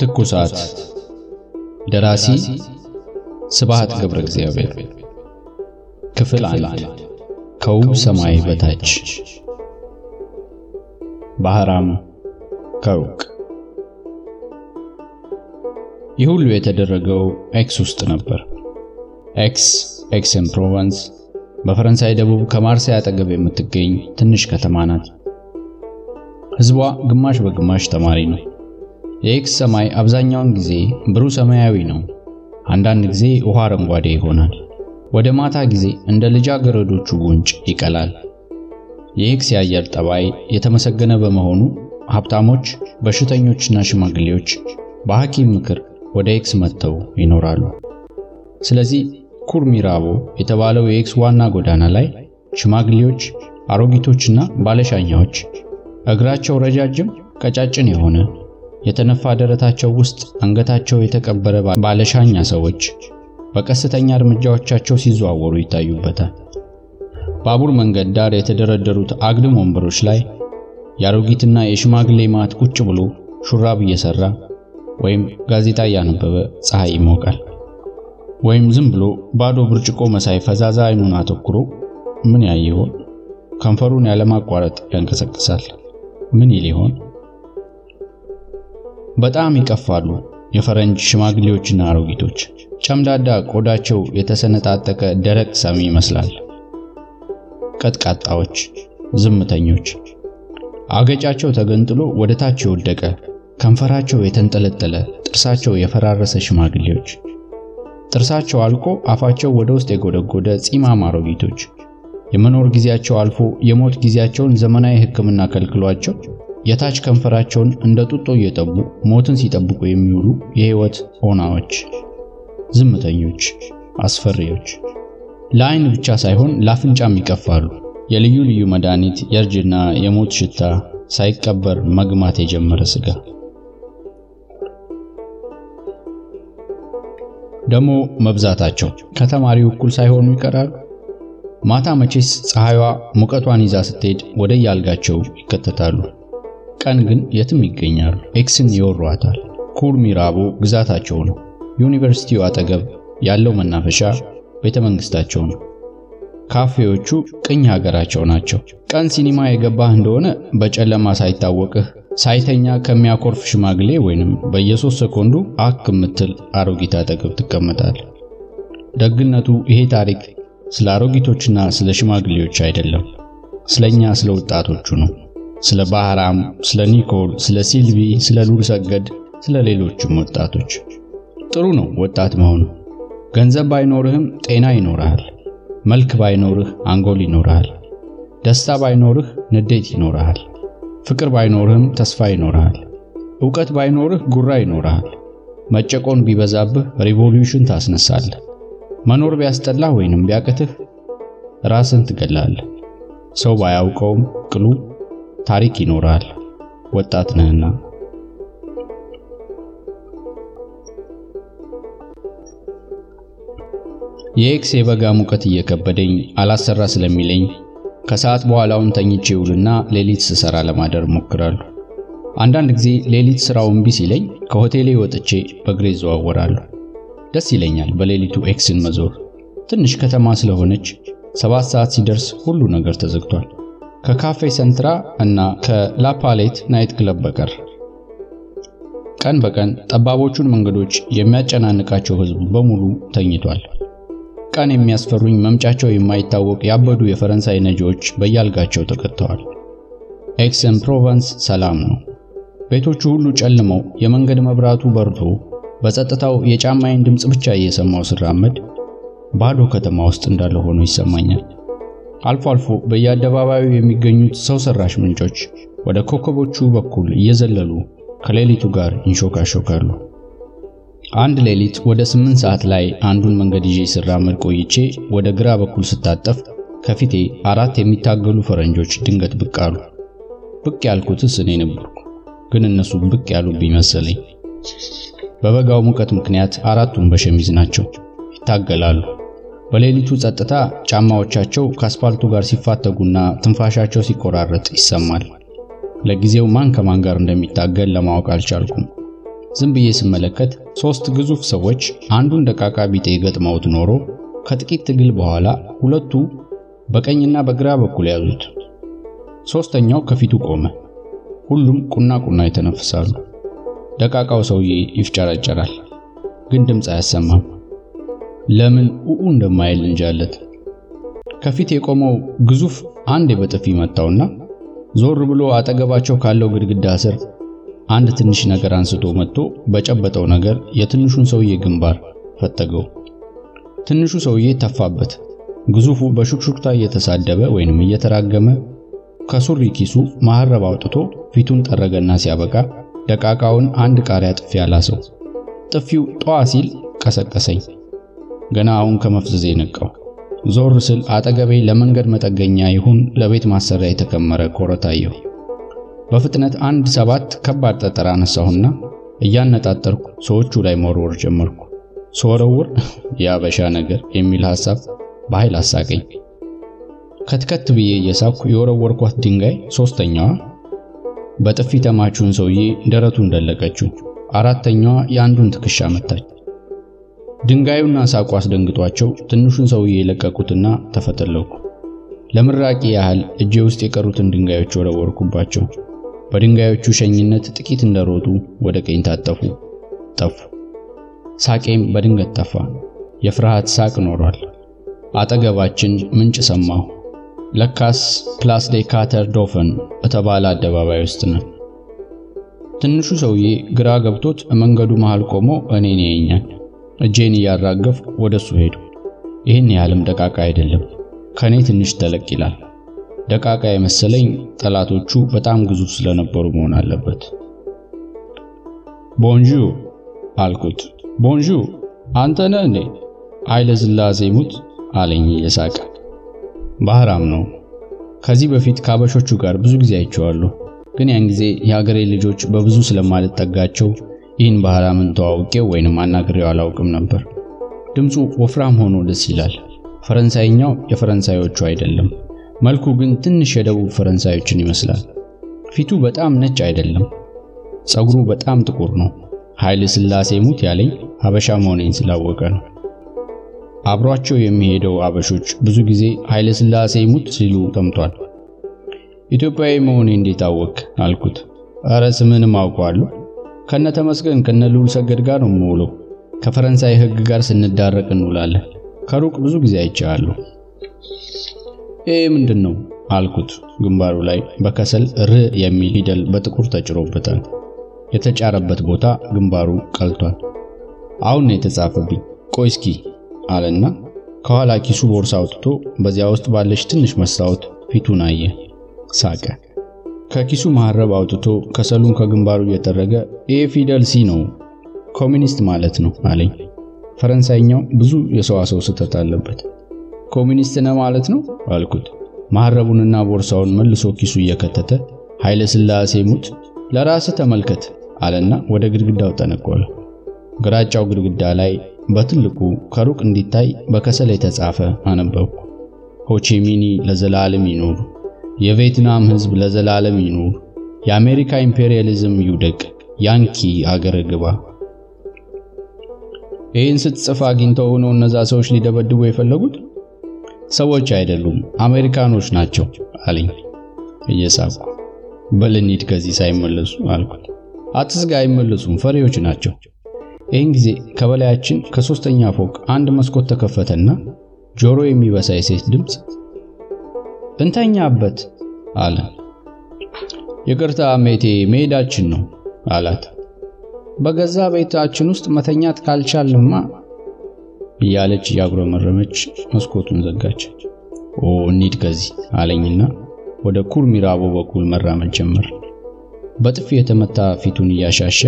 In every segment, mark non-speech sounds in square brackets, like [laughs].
ትኩሳት ደራሲ ስብሐት ገብረ እግዚአብሔር ክፍል አንድ ከውብ ሰማይ በታች ባህራም ከሩቅ ይህ ሁሉ የተደረገው ኤክስ ውስጥ ነበር። ኤክስ ኤክስን ፕሮቨንስ በፈረንሳይ ደቡብ ከማርሴይ አጠገብ የምትገኝ ትንሽ ከተማ ናት። ሕዝቧ ግማሽ በግማሽ ተማሪ ነው። የኤክስ ሰማይ አብዛኛውን ጊዜ ብሩህ ሰማያዊ ነው። አንዳንድ ጊዜ ውሃ አረንጓዴ ይሆናል። ወደ ማታ ጊዜ እንደ ልጃገረዶቹ ጉንጭ ይቀላል። የኤክስ የአየር ጠባይ የተመሰገነ በመሆኑ ሀብታሞች፣ በሽተኞችና ሽማግሌዎች በሐኪም ምክር ወደ ኤክስ መጥተው ይኖራሉ። ስለዚህ ኩርሚራቦ የተባለው የኤክስ ዋና ጎዳና ላይ ሽማግሌዎች፣ አሮጊቶችና ባለሻኛዎች እግራቸው ረጃጅም ቀጫጭን የሆነ የተነፋ ደረታቸው ውስጥ አንገታቸው የተቀበረ ባለሻኛ ሰዎች በቀስተኛ እርምጃዎቻቸው ሲዘዋወሩ ይታዩበታል። ባቡር መንገድ ዳር የተደረደሩት አግድም ወንበሮች ላይ የአሮጊትና የሽማግሌ ማት ቁጭ ብሎ ሹራብ እየሰራ ወይም ጋዜጣ እያነበበ ፀሐይ ይሞቃል። ወይም ዝም ብሎ ባዶ ብርጭቆ መሳይ ፈዛዛ አይኑን አተኩሮ ምን ያይ ይሆን? ከንፈሩን ያለማቋረጥ ያንቀሰቅሳል። ምን ይል ይሆን? በጣም ይቀፋሉ የፈረንጅ ሽማግሌዎችና አሮጊቶች። ጨምዳዳ ቆዳቸው የተሰነጣጠቀ ደረቅ ሰሚ ይመስላል። ቀጥቃጣዎች፣ ዝምተኞች፣ አገጫቸው ተገንጥሎ ወደ ታች የወደቀ ከንፈራቸው የተንጠለጠለ ጥርሳቸው የፈራረሰ ሽማግሌዎች፣ ጥርሳቸው አልቆ አፋቸው ወደ ውስጥ የጎደጎደ ፂማም አሮጊቶች፣ የመኖር ጊዜያቸው አልፎ የሞት ጊዜያቸውን ዘመናዊ ሕክምና ከልክሏቸው የታች ከንፈራቸውን እንደ ጡጦ እየጠቡ ሞትን ሲጠብቁ የሚውሉ የሕይወት ኦናዎች፣ ዝምተኞች፣ አስፈሪዎች፣ ለዓይን ብቻ ሳይሆን ለአፍንጫም ይቀፋሉ። የልዩ ልዩ መድኃኒት፣ የእርጅና፣ የሞት ሽታ፣ ሳይቀበር መግማት የጀመረ ስጋ ደግሞ መብዛታቸው ከተማሪው እኩል ሳይሆኑ ይቀራሉ። ማታ መቼስ ፀሐይዋ ሙቀቷን ይዛ ስትሄድ ወደ ያልጋቸው ይከተታሉ። ቀን ግን የትም ይገኛሉ። ኤክስን ይወሯታል። ኩርሚራቦ ግዛታቸው ነው። ዩኒቨርሲቲው አጠገብ ያለው መናፈሻ ቤተ መንግስታቸው ነው። ካፌዎቹ ቅኝ ሀገራቸው ናቸው። ቀን ሲኒማ የገባህ እንደሆነ በጨለማ ሳይታወቅህ ሳይተኛ ከሚያኮርፍ ሽማግሌ ወይንም በየሶስት ሰኮንዱ አክ የምትል አሮጊት አጠገብ ትቀመጣል። ደግነቱ ይሄ ታሪክ ስለ አሮጊቶችና ስለ ሽማግሌዎች አይደለም፣ ስለኛ ስለ ወጣቶቹ ነው። ስለ ባህራም፣ ስለ ኒኮል፣ ስለ ሲልቪ፣ ስለ ሉል ሰገድ፣ ስለ ሌሎችም ወጣቶች። ጥሩ ነው ወጣት መሆኑ። ገንዘብ ባይኖርህም ጤና ይኖርሃል። መልክ ባይኖርህ አንጎል ይኖርሃል። ደስታ ባይኖርህ ንዴት ይኖርሃል። ፍቅር ባይኖርህም ተስፋ ይኖርሃል። ዕውቀት ባይኖርህ ጉራ ይኖርሃል። መጨቆን ቢበዛብህ ሪቮሉሽን ታስነሳለህ። መኖር ቢያስጠላህ ወይንም ቢያቅትህ ራስን ትገላለህ። ሰው ባያውቀውም ቅሉ ታሪክ ይኖርሃል። ወጣት ነህና። የኤክስ የበጋ ሙቀት እየከበደኝ አላሰራ ስለሚለኝ ከሰዓት በኋላውን ተኝቼ ውዬና ሌሊት ስሰራ ለማደር እሞክራለሁ። አንዳንድ ጊዜ ሌሊት ስራው እምቢ ሲለኝ ከሆቴሌ ወጥቼ በእግሬ እዘዋወራለሁ። ደስ ይለኛል በሌሊቱ ኤክስን መዞር። ትንሽ ከተማ ስለሆነች ሰባት ሰዓት ሲደርስ ሁሉ ነገር ተዘግቷል ከካፌ ሰንትራ እና ከላፓሌት night club በቀር። ቀን በቀን ጠባቦቹን መንገዶች የሚያጨናንቃቸው ሕዝብ በሙሉ ተኝቷል። ቀን የሚያስፈሩኝ መምጫቸው የማይታወቅ ያበዱ የፈረንሳይ ነጂዎች በያልጋቸው ተከተዋል። ኤክስን ፕሮቨንስ ሰላም ነው። ቤቶቹ ሁሉ ጨልመው የመንገድ መብራቱ በርቶ በጸጥታው የጫማዬን ድምፅ ብቻ እየሰማሁ ስራመድ ባዶ ከተማ ውስጥ እንዳለሁ ሆኖ ይሰማኛል። አልፎ አልፎ በየአደባባዩ የሚገኙት ሰው ሰራሽ ምንጮች ወደ ኮከቦቹ በኩል እየዘለሉ ከሌሊቱ ጋር ይንሾካሾካሉ። አንድ ሌሊት ወደ ስምንት ሰዓት ላይ አንዱን መንገድ ይዤ ስራመድ ቆይቼ ወደ ግራ በኩል ስታጠፍ ከፊቴ አራት የሚታገሉ ፈረንጆች ድንገት ብቅ አሉ። ብቅ ያልኩትስ እኔ ነበርኩ፣ ግን እነሱ ብቅ ያሉብኝ መሰለኝ። በበጋው ሙቀት ምክንያት አራቱም በሸሚዝ ናቸው፣ ይታገላሉ። በሌሊቱ ጸጥታ ጫማዎቻቸው ከአስፋልቱ ጋር ሲፋተጉና ትንፋሻቸው ሲቆራረጥ ይሰማል። ለጊዜው ማን ከማን ጋር እንደሚታገል ለማወቅ አልቻልኩም። ዝም ብዬ ስመለከት ሶስት ግዙፍ ሰዎች አንዱን ደቃቃ ቢጤ ገጥመውት ኖሮ ከጥቂት ትግል በኋላ ሁለቱ በቀኝና በግራ በኩል ያዙት። ሶስተኛው ከፊቱ ቆመ። ሁሉም ቁና ቁና ይተነፍሳሉ። ደቃቃው ሰውዬ ይፍጨረጨራል፣ ግን ድምፅ አያሰማም። ለምን ኡኡ እንደማይል እንጃለት። ከፊት የቆመው ግዙፍ አንዴ በጥፊ መታውና ዞር ብሎ አጠገባቸው ካለው ግድግዳ ስር አንድ ትንሽ ነገር አንስቶ መጥቶ በጨበጠው ነገር የትንሹን ሰውዬ ግንባር ፈተገው። ትንሹ ሰውዬ ተፋበት። ግዙፉ በሹክሹክታ እየተሳደበ ወይንም እየተራገመ ከሱሪ ኪሱ መሐረብ አውጥቶ ፊቱን ጠረገና ሲያበቃ ደቃቃውን አንድ ቃሪያ ጥፊ አላሰው። ጥፊው ጧ ሲል ቀሰቀሰኝ። ገና አሁን ከመፍዘዜ ነቃው። ዞር ስል አጠገቤ ለመንገድ መጠገኛ ይሁን ለቤት ማሰሪያ የተከመረ ኮረታየሁ። በፍጥነት አንድ ሰባት ከባድ ጠጠር አነሳሁና እያነጣጠርኩ ሰዎቹ ላይ መወርወር ጀመርኩ። ስወረውር [laughs] የአበሻ ነገር የሚል ሐሳብ በኃይል አሳቀኝ። ከትከት ብዬ እየሳኩ የወረወርኳት ድንጋይ ሶስተኛዋ በጥፊ ተማቹን ሰውዬ ደረቱን ደለቀችው። አራተኛዋ የአንዱን ትከሻ መታች። ድንጋዩና ሳቁ አስደንግጧቸው ትንሹን ሰውዬ የለቀቁትና ተፈተለኩ። ለምራቂ ያህል እጄ ውስጥ የቀሩትን ድንጋዮች ወረወርኩባቸው። በድንጋዮቹ ሸኝነት ጥቂት እንደሮጡ ወደ ቀኝ ታጠፉ፣ ጠፉ። ሳቄም በድንገት ጠፋ። የፍርሃት ሳቅ ኖሯል። አጠገባችን ምንጭ ሰማሁ። ለካስ ፕላስ ዴ ካተር ዶፈን በተባለ አደባባይ ውስጥ ነን። ትንሹ ሰውዬ ግራ ገብቶት መንገዱ መሃል ቆሞ እኔን ያየኛል። እጄን እያራገፍኩ ወደሱ ሄድኩ። ይህን ያህልም ደቃቃ አይደለም፣ ከኔ ትንሽ ተለቅ ይላል። ደቃቃ የመሰለኝ ጠላቶቹ በጣም ግዙፍ ስለነበሩ መሆን አለበት። Bonjour አልኩት። Bonjour አንተ ነህ እንዴ? ኃይለ ሥላሴ ሙት አለኝ እየሳቀ። ባህራም ነው። ከዚህ በፊት ከአበሾቹ ጋር ብዙ ጊዜ አይቼዋለሁ፣ ግን ያን ጊዜ የሀገሬ ልጆች በብዙ ስለማልጠጋቸው ይህን ባህራምን ተዋውቄው ወይንም አናግሬው አላውቅም ነበር። ድምፁ ወፍራም ሆኖ ደስ ይላል። ፈረንሳይኛው የፈረንሳዮቹ አይደለም። መልኩ ግን ትንሽ የደቡብ ፈረንሳዮችን ይመስላል። ፊቱ በጣም ነጭ አይደለም። ጸጉሩ በጣም ጥቁር ነው። ኃይለ ሥላሴ ሙት ያለኝ ሀበሻ መሆኔን ስላወቀ ነው። አብሯቸው የሚሄደው አበሾች ብዙ ጊዜ ኃይለ ሥላሴ ሙት ሲሉ ሰምቷል። ኢትዮጵያዊ መሆኔ እንዴት አወቅ አልኩት። ኧረ ስምህንም አውቀዋለሁ ከነ ተመስገን ከነ ልዑል ሰገድ ጋር ነው የምውለው። ከፈረንሳይ ሕግ ጋር ስንዳረቅ እንውላለን። ከሩቅ ብዙ ጊዜ አይቻለሁ። ይሄ ምንድን ነው አልኩት። ግንባሩ ላይ በከሰል ር የሚል ፊደል በጥቁር ተጭሮበታል። የተጫረበት ቦታ ግንባሩ ቀልቷል። አሁን ነው የተጻፈብኝ። ቆይ እስኪ አለና ከኋላ ኪሱ ቦርሳ አውጥቶ በዚያ ውስጥ ባለች ትንሽ መስታወት ፊቱን አየ፣ ሳቀ። ከኪሱ መሐረብ አውጥቶ ከሰሉን ከግንባሩ እየጠረገ ይሄ ፊደል ሲ ነው ኮሚኒስት ማለት ነው አለኝ። ፈረንሳይኛው ብዙ የሰዋሰው ስህተት አለበት። ኮሚኒስት ነህ ማለት ነው አልኩት። መሐረቡንና ቦርሳውን መልሶ ኪሱ እየከተተ ኃይለ ሥላሴ ሙት ለራስህ ተመልከት አለና ወደ ግድግዳው ጠነቆለ። ግራጫው ግድግዳ ላይ በትልቁ ከሩቅ እንዲታይ በከሰል የተጻፈ አነበብኩ። ሆቺሚኒ ለዘላለም ይኖሩ፣ የቪየትናም ሕዝብ ለዘላለም ይኑር፣ የአሜሪካ ኢምፔሪያሊዝም ይውደቅ፣ ያንኪ አገር ግባ። ይህን ስትጽፍ አግኝተው ሆነው እነዛ ሰዎች ሊደበድቡ የፈለጉት ሰዎች አይደሉም፣ አሜሪካኖች ናቸው አለኝ እየሳቅኩ። በል እንሂድ ከዚህ ሳይመለሱ አልኩት። አትስጋ፣ አይመለሱም፣ ፈሪዎች ናቸው። ይህን ጊዜ ከበላያችን ከሶስተኛ ፎቅ አንድ መስኮት ተከፈተና ጆሮ የሚበሳ የሴት ድምፅ እንተኛበት አለ። ይቅርታ ሜቴ መሄዳችን ነው አላት። በገዛ ቤታችን ውስጥ መተኛት ካልቻልማ እያለች እያጉረመረመች መስኮቱን ዘጋች። ኦ እንሂድ ከዚህ አለኝና ወደ ኩርሚራቦ በኩል መራመድ ጀመር። በጥፊ የተመታ ፊቱን እያሻሸ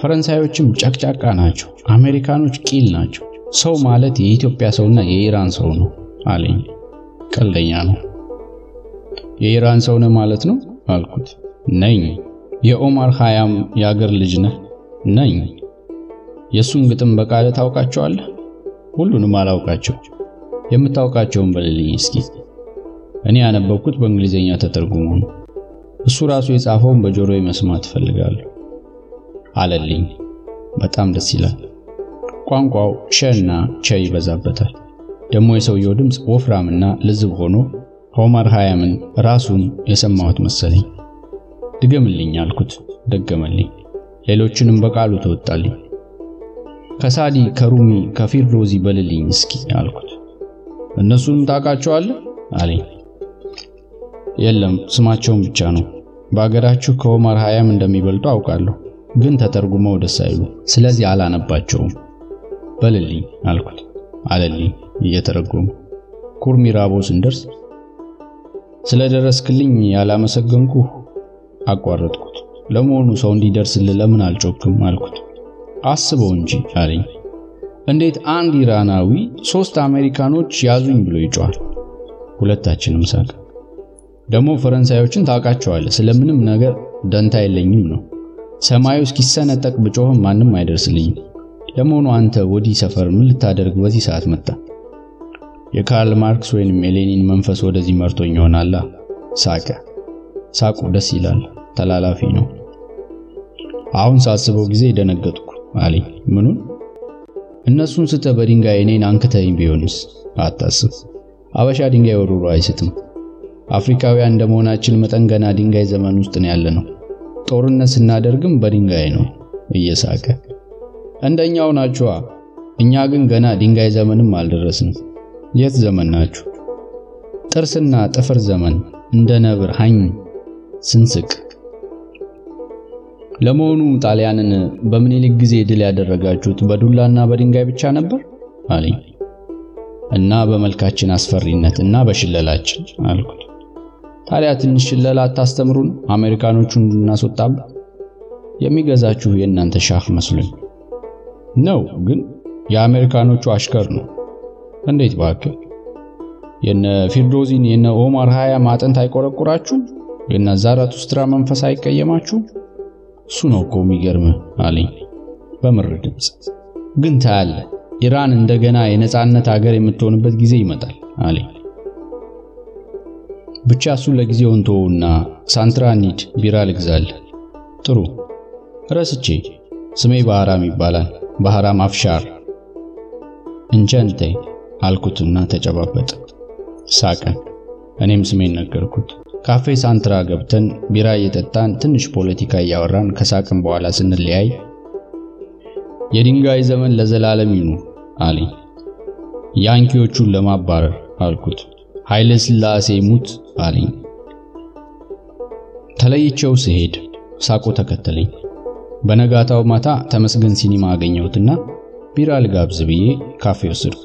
ፈረንሳዮችም ጨቅጫቃ ናቸው፣ አሜሪካኖች ቂል ናቸው። ሰው ማለት የኢትዮጵያ ሰውና የኢራን ሰው ነው አለኝ። ቀልደኛ ነው። የኢራን ሰው ነህ ማለት ነው አልኩት። ነኝ። የኦማር ኻያም የአገር ልጅ ነህ? ነኝ። የእሱን ግጥም በቃለ ታውቃቸዋለህ? ሁሉንም አላውቃቸው። የምታውቃቸውን በልልኝ እስኪ። እኔ ያነበብኩት በእንግሊዝኛ ተተርጉሞ ነው። እሱ ራሱ የጻፈውን በጆሮዬ መስማት እፈልጋለሁ። አለልኝ። በጣም ደስ ይላል። ቋንቋው ሸና ቸ ይበዛበታል። ደግሞ የሰውየው ድምፅ ወፍራምና ልዝብ ሆኖ ሆመር ሃያምን ራሱን የሰማሁት መሰለኝ። ድገምልኝ አልኩት። ደገመልኝ። ሌሎችንም በቃሉ ተወጣልኝ። ከሳዲ ከሩሚ ከፊርዶዚ በልልኝ እስኪ አልኩት። እነሱንም ታውቃቸዋለህ አለኝ። የለም ስማቸውን ብቻ ነው። በአገራችሁ ከኦማር ሃያም እንደሚበልጡ አውቃለሁ፣ ግን ተተርጉመው ደስ አይሉ፣ ስለዚህ አላነባቸውም። በልልኝ አልኩት። አለልኝ እየተረጎሙ። ኩርሚራቦ ስንደርስ ስለደረስክልኝ ያላመሰገንኩ አቋረጥኩት። ለመሆኑ ሰው እንዲደርስልህ ለምን አልጮክም አልኩት። አስበው እንጂ አለኝ። እንዴት አንድ ኢራናዊ ሶስት አሜሪካኖች ያዙኝ ብሎ ይጮሃል? ሁለታችንም ሳቅ። ደግሞ ፈረንሳዮችን ታውቃቸዋለህ፣ ስለምንም ነገር ደንታ የለኝም ነው። ሰማዩ እስኪሰነጠቅ ብጮህም ማንም አይደርስልኝም። ለመሆኑ አንተ ወዲህ ሰፈር ምን ልታደርግ በዚህ ሰዓት መጣ? የካርል ማርክስ ወይንም የሌኒን መንፈስ ወደዚህ መርቶኝ ይሆናላ። ሳቀ። ሳቁ ደስ ይላል፣ ተላላፊ ነው። አሁን ሳስበው ጊዜ ደነገጥኩ አለኝ። ምኑን? እነሱን ስተ በድንጋይ እኔን አንክተኝ ቢሆንስ? አታስብ፣ አበሻ ድንጋይ ወርውሮ አይስትም። አፍሪካውያን እንደመሆናችን መጠን ገና ድንጋይ ዘመን ውስጥ ነው ያለ ነው። ጦርነት ስናደርግም በድንጋይ ነው። እየሳቀ እንደኛው ናችኋ። እኛ ግን ገና ድንጋይ ዘመንም አልደረስንም። የት ዘመን ናችሁ? ጥርስና ጥፍር ዘመን እንደ ነብር ሀኝ ስንስቅ። ለመሆኑ ጣሊያንን በምኒልክ ጊዜ ድል ያደረጋችሁት በዱላና በድንጋይ ብቻ ነበር አለኝ። እና በመልካችን አስፈሪነት እና በሽለላችን አልኩት። ታዲያ ትንሽ ሽለላ አታስተምሩን? አሜሪካኖቹን እንድናስወጣብ የሚገዛችሁ የእናንተ ሻህ መስሎኝ ነው። ግን የአሜሪካኖቹ አሽከር ነው። እንዴት ባክህ? የነ ፊርዶዚን የነ ኦማር ሃያ ማጠንት አይቆረቁራችሁ? የነ ዛራቱስትራ መንፈስ አይቀየማችሁ? እሱ ነው እኮ የሚገርምህ አለኝ በምር ድምፅ። ግን ታያለህ ኢራን እንደገና የነጻነት ሀገር የምትሆንበት ጊዜ ይመጣል አለኝ። ብቻ እሱ ለጊዜው እንተውና ሳንትራ ቢራ ልግዛልህ። ጥሩ ረስቼ፣ ስሜ ባህራም ይባላል። ባህራም አፍሻር እንቸንቴ አልኩትና ተጨባበጠ። ሳቀን። እኔም ስሜን ነገርኩት። ካፌ ሳንትራ ገብተን ቢራ እየጠጣን ትንሽ ፖለቲካ እያወራን ከሳቅን በኋላ ስንለያይ የድንጋይ ዘመን ለዘላለም ይኑር አለኝ። ያንኪዎቹን ለማባረር አልኩት። ኃይለ ሥላሴ ሙት አለኝ። ተለይቼው ስሄድ ሳቁ ተከተለኝ። በነጋታው ማታ ተመስገን ሲኒማ አገኘሁትና ቢራ ልጋብዝ ብዬ ካፌ ወሰድኩ።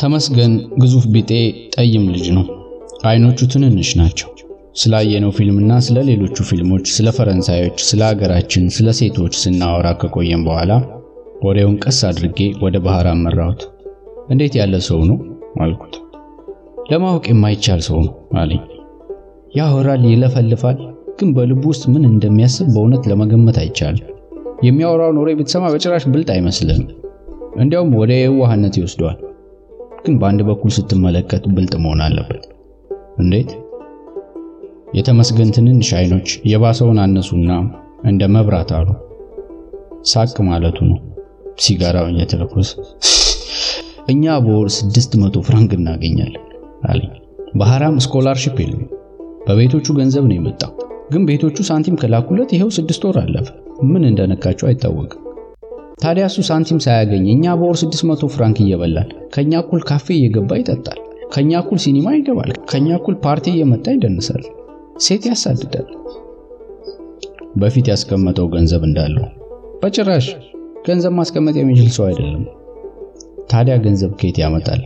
ተመስገን ግዙፍ ቢጤ ጠይም ልጅ ነው። አይኖቹ ትንንሽ ናቸው። ስላየነው ፊልምና ስለ ሌሎቹ ፊልሞች፣ ስለ ፈረንሳዮች፣ ስለ ሀገራችን፣ ስለ ሴቶች ስናወራ ከቆየም በኋላ ወሬውን ቀስ አድርጌ ወደ ባህር አመራሁት። እንዴት ያለ ሰው ነው አልኩት። ለማወቅ የማይቻል ሰው ነው አለኝ። ያወራል፣ ይለፈልፋል፣ ግን በልቡ ውስጥ ምን እንደሚያስብ በእውነት ለመገመት አይቻልም። የሚያወራውን ወሬ ብትሰማ በጭራሽ ብልጥ አይመስልህም። እንዲያውም ወደ የዋህነት ይወስደዋል። ግን በአንድ በኩል ስትመለከት ብልጥ መሆን አለበት። እንዴት? የተመስገን ትንንሽ አይኖች የባሰውን አነሱና እንደ መብራት አሉ። ሳቅ ማለቱ ነው። ሲጋራውን እየተለኮሰ እኛ በወር ስድስት መቶ ፍራንክ እናገኛለን አለኝ። ባህራም scholarship የለም። በቤቶቹ ገንዘብ ነው የመጣው። ግን ቤቶቹ ሳንቲም ከላኩለት ይሄው ስድስት ወር አለፈ። ምን እንደነካቸው አይታወቅም። ታዲያ እሱ ሳንቲም ሳያገኝ እኛ በወር 600 ፍራንክ እየበላል ከኛ እኩል ካፌ እየገባ ይጠጣል። ከኛ እኩል ሲኒማ ይገባል። ከኛ እኩል ፓርቲ እየመጣ ይደንሳል። ሴት ያሳድዳል። በፊት ያስቀመጠው ገንዘብ እንዳለው በጭራሽ ገንዘብ ማስቀመጥ የሚችል ሰው አይደለም። ታዲያ ገንዘብ ከየት ያመጣል?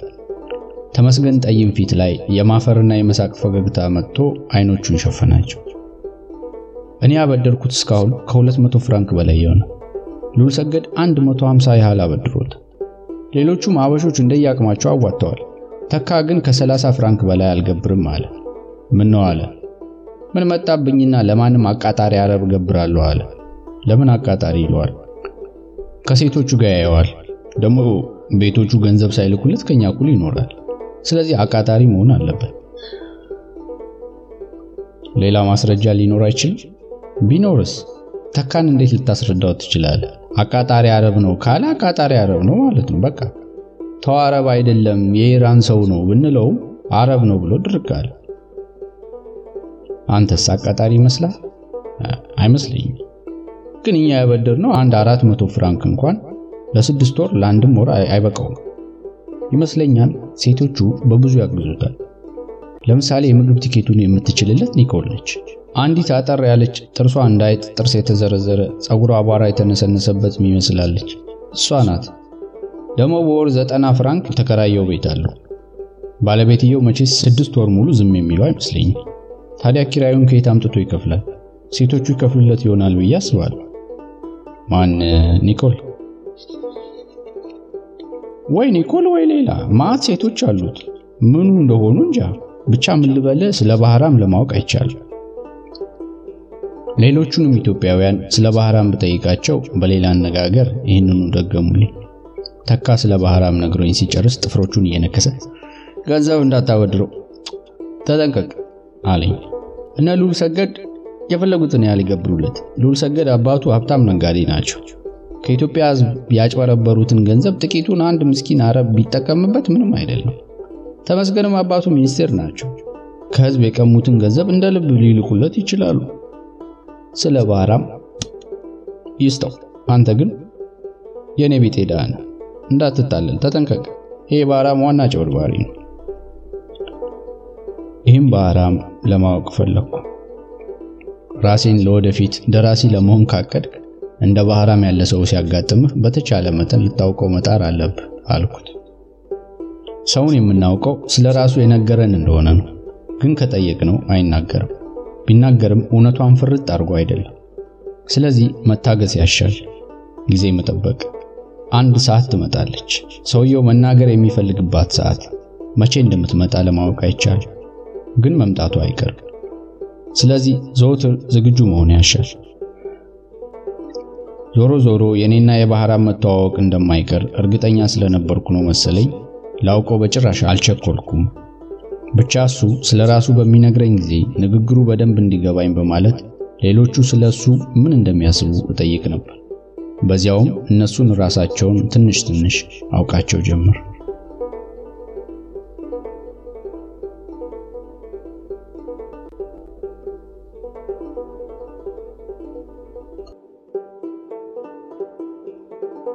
ተመስገን ጠይም ፊት ላይ የማፈርና የመሳቅ ፈገግታ መጥቶ አይኖቹን ሸፈናቸው። እኔ ያበደርኩት እስካሁን ከ200 ፍራንክ በላይ የሆነ ሉል ሰገድ 150 ያህል አበድሮት፣ ሌሎቹም አበሾች እንደየአቅማቸው አዋጥተዋል። ተካ ግን ከ30 ፍራንክ በላይ አልገብርም አለ። ምን ነው አለ። ምን መጣብኝና ለማንም አቃጣሪ አረብ ገብራለሁ አለ። ለምን አቃጣሪ ይለዋል? ከሴቶቹ ጋር ያየዋል። ደግሞ ቤቶቹ ገንዘብ ሳይልኩለት ከኛ እኩል ይኖራል። ስለዚህ አቃጣሪ መሆን አለበት። ሌላ ማስረጃ ሊኖር አይችልም? ቢኖርስ ተካን እንዴት ልታስረዳው ትችላለህ? አቃጣሪ አረብ ነው ካለ አቃጣሪ አረብ ነው ማለት ነው። በቃ ተው አረብ አይደለም የኢራን ሰው ነው ብንለውም አረብ ነው ብሎ ድርቅ አለ። አንተስ አቃጣሪ ይመስላል? አይመስለኝም። ግን እኛ ያበደርነው አንድ አራት መቶ ፍራንክ እንኳን ለስድስት ወር ለአንድም ወር አይበቃውም ይመስለኛል። ሴቶቹ በብዙ ያግዙታል። ለምሳሌ የምግብ ቲኬቱን የምትችልለት ኒኮል ነች። አንዲት አጠር ያለች ጥርሷ እንዳይጥ ጥርስ የተዘረዘረ ጸጉሯ አቧራ የተነሰነሰበት የሚመስላለች እሷ ናት። ደግሞ በወር ዘጠና ፍራንክ ተከራየው ቤት አለው። ባለቤትየው መቼስ ስድስት ወር ሙሉ ዝም የሚለው አይመስለኝም። ታዲያ ኪራዩን ከየት አምጥቶ ይከፍላል? ሴቶቹ ይከፍሉለት ይሆናል ብዬ አስባለሁ። ማን? ኒኮል ወይ ኒኮል ወይ ሌላ ማት ሴቶች አሉት። ምኑ እንደሆኑ እንጃ። ብቻ ምን ልበለ ስለ ባህራም ለማወቅ አይቻልም። ሌሎቹንም ኢትዮጵያውያን ስለ ባህራም ብጠይቃቸው በሌላ አነጋገር ይህንኑ ደገሙልኝ። ተካ ስለ ባህራም ነግሮኝ ሲጨርስ ጥፍሮቹን እየነከሰ ገንዘብ እንዳታበድረው ተጠንቀቅ አለኝ። እነ ሉል ሰገድ የፈለጉትን ያህል ይገብሩለት። ሉል ሰገድ አባቱ ሀብታም ነጋዴ ናቸው። ከኢትዮጵያ ሕዝብ ያጭበረበሩትን ገንዘብ ጥቂቱን አንድ ምስኪን አረብ ቢጠቀምበት ምንም አይደለም። ተመስገንም አባቱ ሚኒስቴር ናቸው። ከሕዝብ የቀሙትን ገንዘብ እንደ ልብ ሊልኩለት ይችላሉ። ስለ ባህራም ይስጠው። አንተ ግን የኔ ቤት ሄዳ ነህ፣ እንዳትታለል ተጠንቀቅ። ይሄ ባህራም ዋና ጨበርባሪ ነው። ይህም ባህራም ለማወቅ ፈለግኩ። ራሴን ለወደፊት ደራሲ ለመሆን ካቀድክ እንደ ባህራም ያለ ሰው ሲያጋጥምህ በተቻለ መጠን ልታውቀው መጣር አለብህ አልኩት። ሰውን የምናውቀው ስለ ራሱ የነገረን እንደሆነ ነው። ግን ከጠየቅነው አይናገርም። ቢናገርም እውነቷን ፍርጥ አድርጎ አይደለም። ስለዚህ መታገስ ያሻል፣ ጊዜ መጠበቅ። አንድ ሰዓት ትመጣለች፣ ሰውየው መናገር የሚፈልግባት ሰዓት። መቼ እንደምትመጣ ለማወቅ አይቻልም፣ ግን መምጣቱ አይቀርም። ስለዚህ ዘወትር ዝግጁ መሆን ያሻል። ዞሮ ዞሮ የኔና የባህራም መተዋወቅ እንደማይቀር እርግጠኛ ስለነበርኩ ነው መሰለኝ ላውቀው በጭራሽ አልቸኮልኩም። ብቻ እሱ ስለ ራሱ በሚነግረኝ ጊዜ ንግግሩ በደንብ እንዲገባኝ በማለት ሌሎቹ ስለ እሱ ምን እንደሚያስቡ እጠይቅ ነበር። በዚያውም እነሱን ራሳቸውን ትንሽ ትንሽ አውቃቸው ጀመር።